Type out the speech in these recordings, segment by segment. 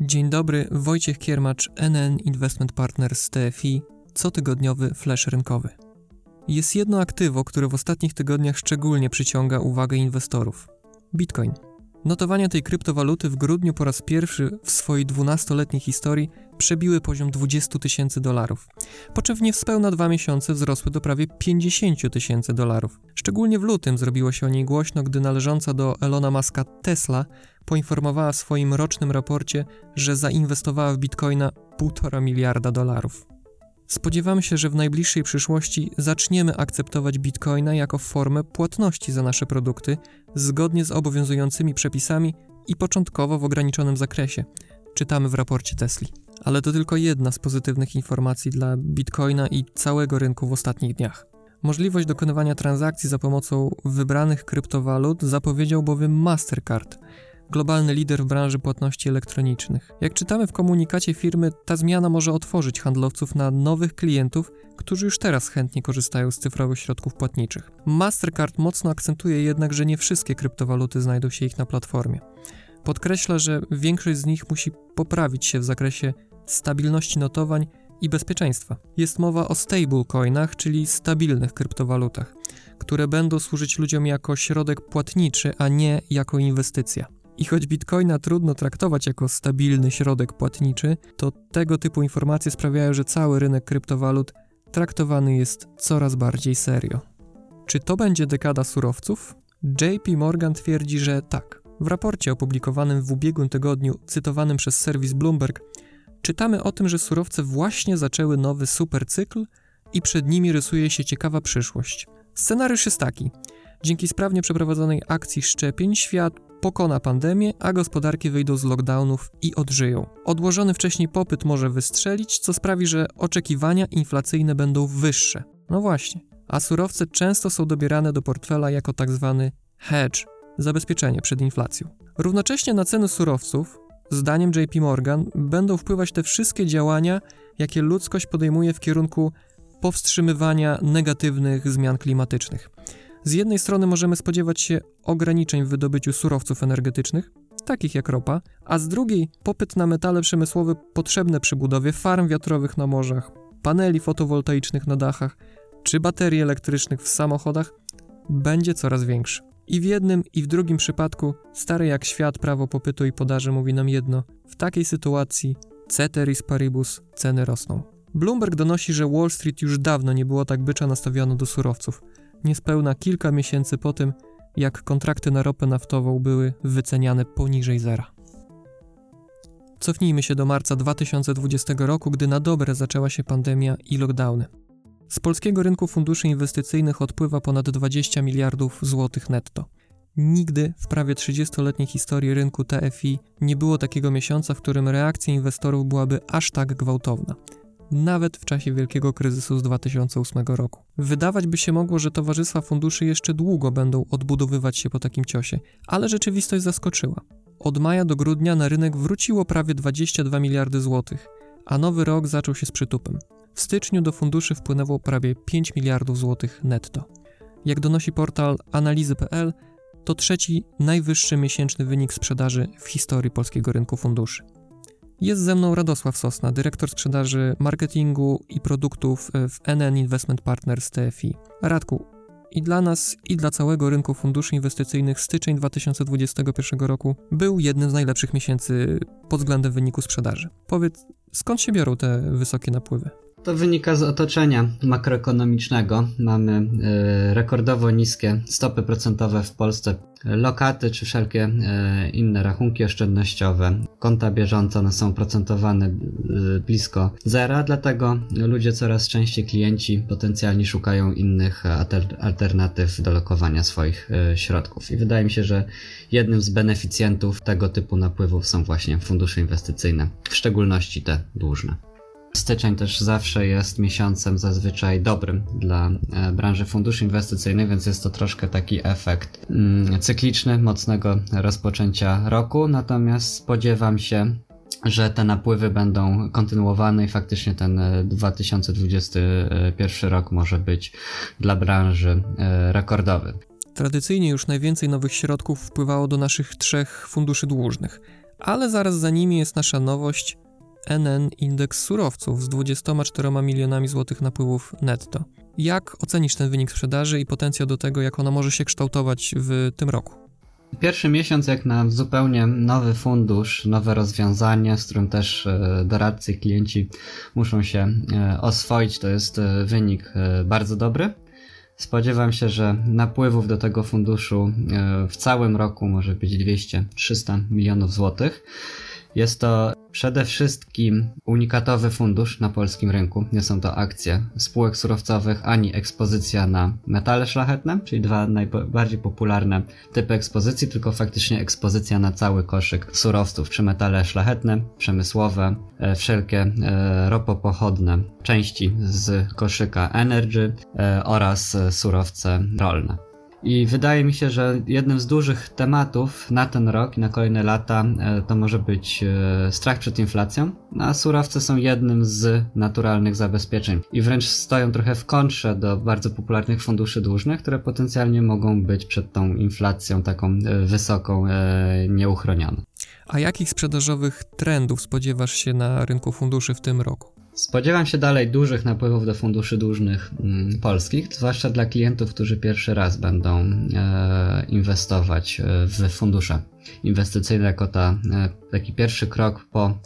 Dzień dobry, Wojciech Kiermacz, NN Investment Partners TFI, cotygodniowy flash rynkowy. Jest jedno aktywo, które w ostatnich tygodniach szczególnie przyciąga uwagę inwestorów. Bitcoin. Notowania tej kryptowaluty w grudniu po raz pierwszy w swojej 12-letniej historii przebiły poziom 20 tysięcy dolarów, po czym w niespełna dwa miesiące wzrosły do prawie 50 tysięcy dolarów. Szczególnie w lutym zrobiło się o niej głośno, gdy należąca do Elona Muska Tesla poinformowała w swoim rocznym raporcie, że zainwestowała w bitcoina 1,5 miliarda dolarów. Spodziewamy się, że w najbliższej przyszłości zaczniemy akceptować bitcoina jako formę płatności za nasze produkty, zgodnie z obowiązującymi przepisami i początkowo w ograniczonym zakresie. Czytamy w raporcie Tesli. Ale to tylko jedna z pozytywnych informacji dla bitcoina i całego rynku w ostatnich dniach. Możliwość dokonywania transakcji za pomocą wybranych kryptowalut zapowiedział bowiem Mastercard – globalny lider w branży płatności elektronicznych. Jak czytamy w komunikacie firmy, ta zmiana może otworzyć handlowców na nowych klientów, którzy już teraz chętnie korzystają z cyfrowych środków płatniczych. Mastercard mocno akcentuje jednak, że nie wszystkie kryptowaluty znajdą się ich na platformie. Podkreśla, że większość z nich musi poprawić się w zakresie stabilności notowań i bezpieczeństwa. Jest mowa o stablecoinach, czyli stabilnych kryptowalutach, które będą służyć ludziom jako środek płatniczy, a nie jako inwestycja. I choć bitcoina trudno traktować jako stabilny środek płatniczy, to tego typu informacje sprawiają, że cały rynek kryptowalut traktowany jest coraz bardziej serio. Czy to będzie dekada surowców? JP Morgan twierdzi, że tak. W raporcie opublikowanym w ubiegłym tygodniu, cytowanym przez serwis Bloomberg, czytamy o tym, że surowce właśnie zaczęły nowy supercykl i przed nimi rysuje się ciekawa przyszłość. Scenariusz jest taki. Dzięki sprawnie przeprowadzonej akcji szczepień świat pokona pandemię, a gospodarki wyjdą z lockdownów i odżyją. Odłożony wcześniej popyt może wystrzelić, co sprawi, że oczekiwania inflacyjne będą wyższe. No właśnie. A surowce często są dobierane do portfela jako tak zwany hedge, zabezpieczenie przed inflacją. Równocześnie na ceny surowców, zdaniem JP Morgan, będą wpływać te wszystkie działania, jakie ludzkość podejmuje w kierunku powstrzymywania negatywnych zmian klimatycznych. Z jednej strony możemy spodziewać się ograniczeń w wydobyciu surowców energetycznych, takich jak ropa, a z drugiej popyt na metale przemysłowe potrzebne przy budowie farm wiatrowych na morzach, paneli fotowoltaicznych na dachach czy baterii elektrycznych w samochodach będzie coraz większy. I w jednym i w drugim przypadku stare jak świat prawo popytu i podaży mówi nam jedno: w takiej sytuacji ceteris paribus ceny rosną. Bloomberg donosi, że Wall Street już dawno nie było tak bycza nastawiono do surowców niespełna kilka miesięcy po tym, jak kontrakty na ropę naftową były wyceniane poniżej zera. Cofnijmy się do marca 2020 roku, gdy na dobre zaczęła się pandemia i lockdowny. Z polskiego rynku funduszy inwestycyjnych odpływa ponad 20 miliardów złotych netto. Nigdy w prawie 30-letniej historii rynku TFI nie było takiego miesiąca, w którym reakcja inwestorów byłaby aż tak gwałtowna nawet w czasie wielkiego kryzysu z 2008 roku. Wydawać by się mogło, że towarzystwa funduszy jeszcze długo będą odbudowywać się po takim ciosie, ale rzeczywistość zaskoczyła. Od maja do grudnia na rynek wróciło prawie 22 miliardy złotych, a nowy rok zaczął się z przytupem. W styczniu do funduszy wpłynęło prawie 5 miliardów złotych netto. Jak donosi portal analizy.pl, to trzeci najwyższy miesięczny wynik sprzedaży w historii polskiego rynku funduszy. Jest ze mną Radosław Sosna, dyrektor sprzedaży marketingu i produktów w NN Investment Partners TFI. Radku, i dla nas, i dla całego rynku funduszy inwestycyjnych styczeń 2021 roku był jednym z najlepszych miesięcy pod względem wyniku sprzedaży. Powiedz, skąd się biorą te wysokie napływy? To wynika z otoczenia makroekonomicznego. Mamy y, rekordowo niskie stopy procentowe w Polsce. Lokaty czy wszelkie y, inne rachunki oszczędnościowe, konta bieżące one są procentowane y, blisko zera, dlatego ludzie coraz częściej klienci potencjalni szukają innych alter, alternatyw do lokowania swoich środków. I wydaje mi się, że jednym z beneficjentów tego typu napływów są właśnie fundusze inwestycyjne, w szczególności te dłużne. Styczeń też zawsze jest miesiącem zazwyczaj dobrym dla e, branży funduszy inwestycyjnych, więc jest to troszkę taki efekt mm, cykliczny, mocnego rozpoczęcia roku. Natomiast spodziewam się, że te napływy będą kontynuowane i faktycznie ten 2021 e, rok może być dla branży e, rekordowy. Tradycyjnie już najwięcej nowych środków wpływało do naszych trzech funduszy dłużnych, ale zaraz za nimi jest nasza nowość NN Indeks Surowców z 24 milionami złotych napływów netto. Jak ocenisz ten wynik sprzedaży i potencjał do tego, jak ona może się kształtować w tym roku? Pierwszy miesiąc jak na zupełnie nowy fundusz, nowe rozwiązanie, z którym też e, doradcy i klienci muszą się e, oswoić, to jest e, wynik bardzo dobry. Spodziewam się, że napływów do tego funduszu w całym roku może być 200-300 milionów złotych. Jest to przede wszystkim unikatowy fundusz na polskim rynku. Nie są to akcje spółek surowcowych ani ekspozycja na metale szlachetne, czyli dwa najbardziej popularne typy ekspozycji, tylko faktycznie ekspozycja na cały koszyk surowców, czy metale szlachetne, przemysłowe, e, wszelkie e, ropopochodne części z koszyka Energy e, oraz surowce rolne. I wydaje mi się, że jednym z dużych tematów na ten rok i na kolejne lata e, to może być e, strach przed inflacją, a surowce są jednym z naturalnych zabezpieczeń i wręcz stoją trochę w kontrze do bardzo popularnych funduszy dłużnych, które potencjalnie mogą być przed tą inflacją taką e, wysoką nieuchronione. A jakich sprzedażowych trendów spodziewasz się na rynku funduszy w tym roku? Spodziewam się dalej dużych napływów do funduszy dłużnych mm, polskich, zwłaszcza dla klientów, którzy pierwszy raz będą e, inwestować e, w fundusze inwestycyjne jako ta, e, taki pierwszy krok po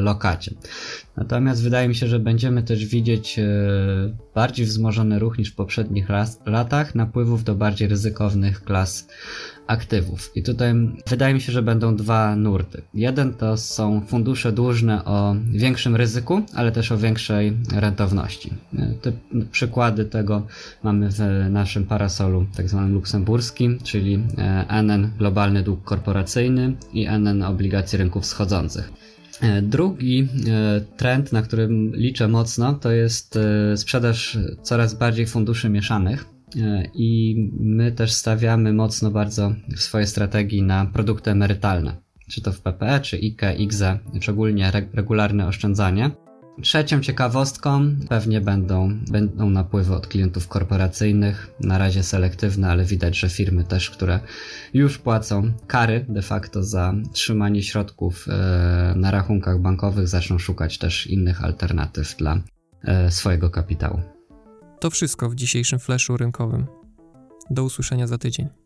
lokacie. Natomiast wydaje mi się, że będziemy też widzieć e, bardziej wzmożony ruch niż w poprzednich latach napływów do bardziej ryzykownych klas aktywów. I tutaj wydaje mi się, że będą dwa nurty. Jeden to są fundusze dłużne o większym ryzyku, ale też o większej rentowności. Te przykłady tego mamy w naszym parasolu tak zwanym luksemburskim, czyli e, NN globalny dług korporacyjny i NN obligacje rynków wschodzących. E, drugi e, trend, na którym liczę mocno, to jest sprzedaż coraz bardziej funduszy mieszanych E, I my też stawiamy mocno bardzo w swojej strategii na produkty emerytalne, czy to w PPE, czy IKE, IGZE, szczególnie regularne oszczędzanie. Trzecią ciekawostką pewnie będą, będą napływy od klientów korporacyjnych, na razie selektywne, ale widać, że firmy też, które już płacą kary de facto za trzymanie środków e, na rachunkach bankowych, zaczną szukać też innych alternatyw dla e, swojego kapitału. To wszystko w dzisiejszym flashu rynkowym. Do usłyszenia za tydzień.